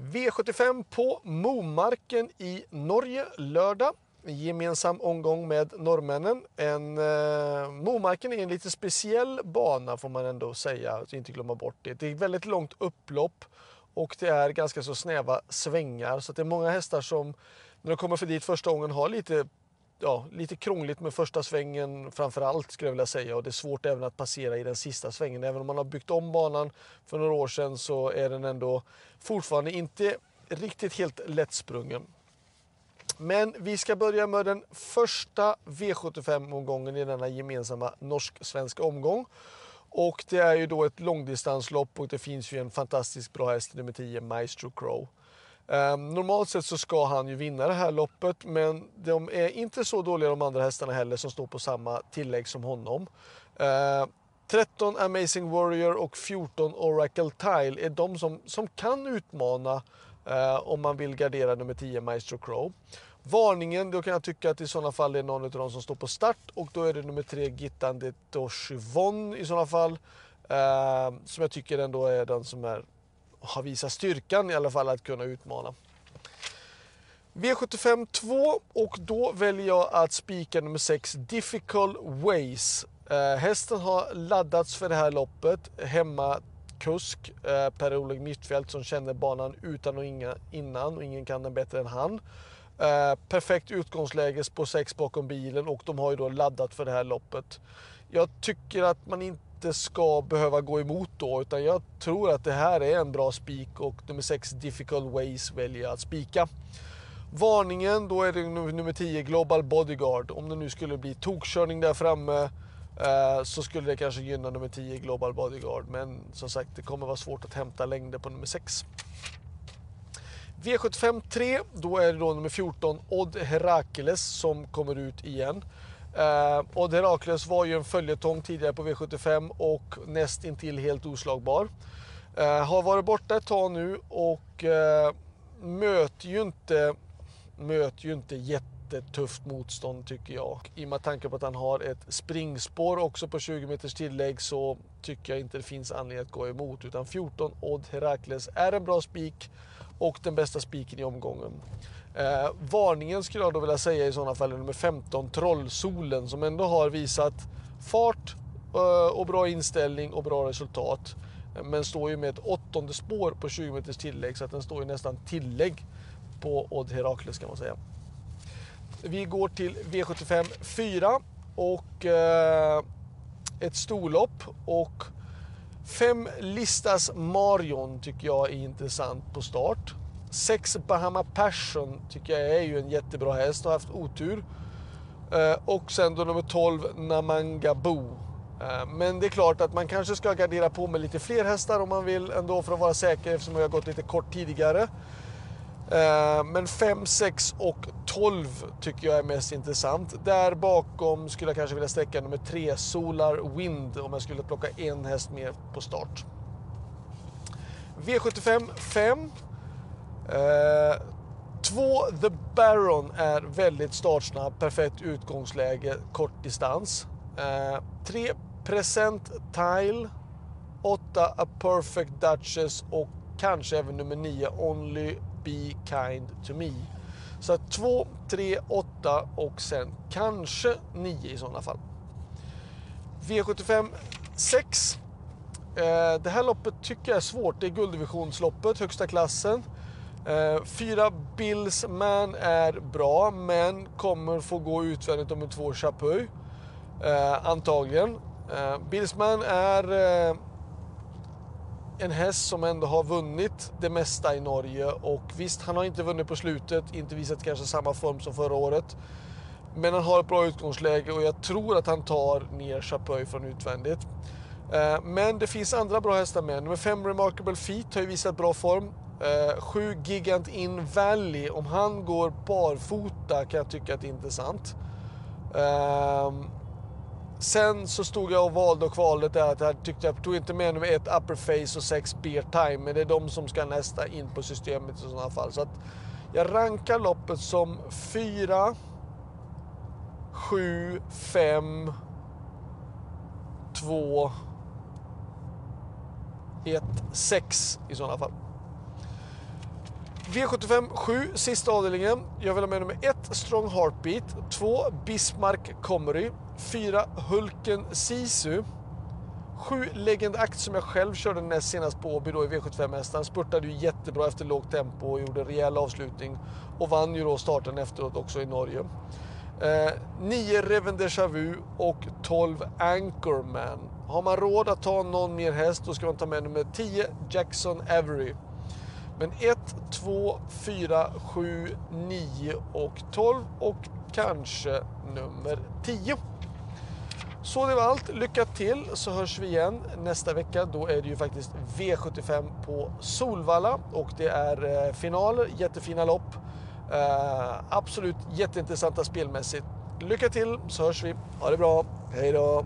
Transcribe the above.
V75 på Momarken i Norge lördag. Gemensam omgång med norrmännen. En, eh, Momarken är en lite speciell bana får man ändå säga, så inte glömma bort det. Det är ett väldigt långt upplopp och det är ganska så snäva svängar så det är många hästar som när de kommer för dit första gången har lite ja, lite krångligt med första svängen framför allt skulle jag vilja säga och det är svårt även att passera i den sista svängen. Även om man har byggt om banan för några år sedan så är den ändå fortfarande inte riktigt helt lättsprungen. Men vi ska börja med den första V75-omgången i denna gemensamma norsk-svenska omgång. Och det är ju då ett långdistanslopp och det finns ju en fantastiskt bra häst, nummer 10, Maestro Crow. Um, normalt sett så ska han ju vinna det här loppet men de är inte så dåliga de andra hästarna heller som står på samma tillägg som honom. Ehm, uh, 13 Amazing Warrior och 14 Oracle Tile är de som, som kan utmana uh, om man vill gardera nummer 10 Maestro Crow. Varningen, då kan jag tycka att i sådana fall är någon av de som står på start och då är det nummer 3 Gittan Toshivon i sådana fall. Uh, som jag tycker ändå är den som är har visat styrkan i alla fall att kunna utmana. V75 2 och då väljer jag att spika nummer 6 Difficult Ways. Eh, hästen har laddats för det här loppet. Hemmakusk eh, Per-Oleg Mittfält som känner banan utan och inga, innan och ingen kan den bättre än han. Eh, perfekt utgångsläge på 6 bakom bilen och de har ju då laddat för det här loppet. Jag tycker att man inte inte ska behöva gå emot då. Utan jag tror att det här är en bra spik och nummer 6 Difficult Ways väljer jag att spika. Varningen, då är det nummer 10 Global Bodyguard. Om det nu skulle bli tokkörning där framme eh, så skulle det kanske gynna nummer 10 Global Bodyguard. Men som sagt, det kommer vara svårt att hämta längder på nummer 6. V75 3, då är det då nummer 14 Odd Herakles som kommer ut igen. Eh, och Herakles var ju en följetong tidigare på V75 och näst intill helt oslagbar. Eh, har varit borta ett tag nu och eh, möter ju inte, möter ju inte jättetufft motstånd tycker jag. I och med tanke på att han har ett springspår också på 20 meters tillägg så tycker jag inte det finns anledning att gå emot. Utan 14 Odd Herakles är en bra spik och den bästa spiken i omgången. Eh, varningen skulle jag då vilja säga i sådana fall är nummer 15 Trollsolen som ändå har visat fart eh, och bra inställning och bra resultat. Men står ju med ett åttonde spår på 20 meters tillägg så att den står ju nästan tillägg på Odd Herakles kan man säga. Vi går till V75 4 och eh, ett storlopp och fem listas Marion tycker jag är intressant på start. 6 Bahama Passion tycker jag är ju en jättebra häst och har haft otur. Eh, och sen då nummer 12 Namanga Bo. Eh, men det är klart att man kanske ska gardera på med lite fler hästar om man vill ändå för att vara säker eftersom jag har gått lite kort tidigare. Eh, men 5, 6 och 12 tycker jag är mest intressant. Där bakom skulle jag kanske vilja sträcka nummer 3 Solar Wind om jag skulle plocka en häst mer på start. V75 5 Eh, två The Baron är väldigt startsnabb, perfekt utgångsläge, kort distans. Eh, Present Tile. 8 A Perfect Duchess och kanske även nummer 9 Only Be Kind To Me. Så två, tre, åtta och sen kanske 9 i sådana fall. V75 6. Eh, det här loppet tycker jag är svårt. Det är gulddivisionsloppet, högsta klassen. Eh, fyra Bills Billsman är bra, men kommer få gå utvändigt om två Chapuis. Eh, antagligen. Bills Billsman är en häst som ändå har vunnit det mesta i Norge och visst, han har inte vunnit på slutet, inte visat kanske samma form som förra året. Men han har ett bra utgångsläge och jag tror att han tar ner Chapuis från utvändigt. Eh, men det finns andra bra hästar med. Nummer 5 Remarkable Feet har ju visat bra form. Eh, 7 Gigant In Valley, om han går barfota kan jag tycka att det är intressant. Ehm, Sen så stod jag och valde och kvalade där att jag tyckte jag tog inte med nummer ett Upper Face och sex Beer Time, men det är de som ska nästa in på systemet i sådana fall. Så att jag rankar loppet som 4, 7, 5, 2, 1, 6 i sådana fall. V75 7, sista avdelningen. Jag vill ha med nummer 1 Strong Heartbeat, 2 Bismarck Comery. 4 Hulken Sisu, 7 Legend Act som jag själv körde näst senast på Åby då i V75-hästan. Spurtade ju jättebra efter lågt tempo och gjorde rejäl avslutning och vann ju då starten efteråt också i Norge. Eh, 9 Reven Deja Vu och 12 Anchorman. Har man råd att ta någon mer häst då ska man ta med nummer 10 Jackson Avery. Men 1, 2, 4, 7, 9 och 12 och kanske nummer 10. Så det var allt. Lycka till så hörs vi igen nästa vecka. Då är det ju faktiskt V75 på Solvalla och det är eh, finaler, jättefina lopp. Uh, absolut jätteintressanta spelmässigt. Lycka till så hörs vi. Ha det bra. Hej då!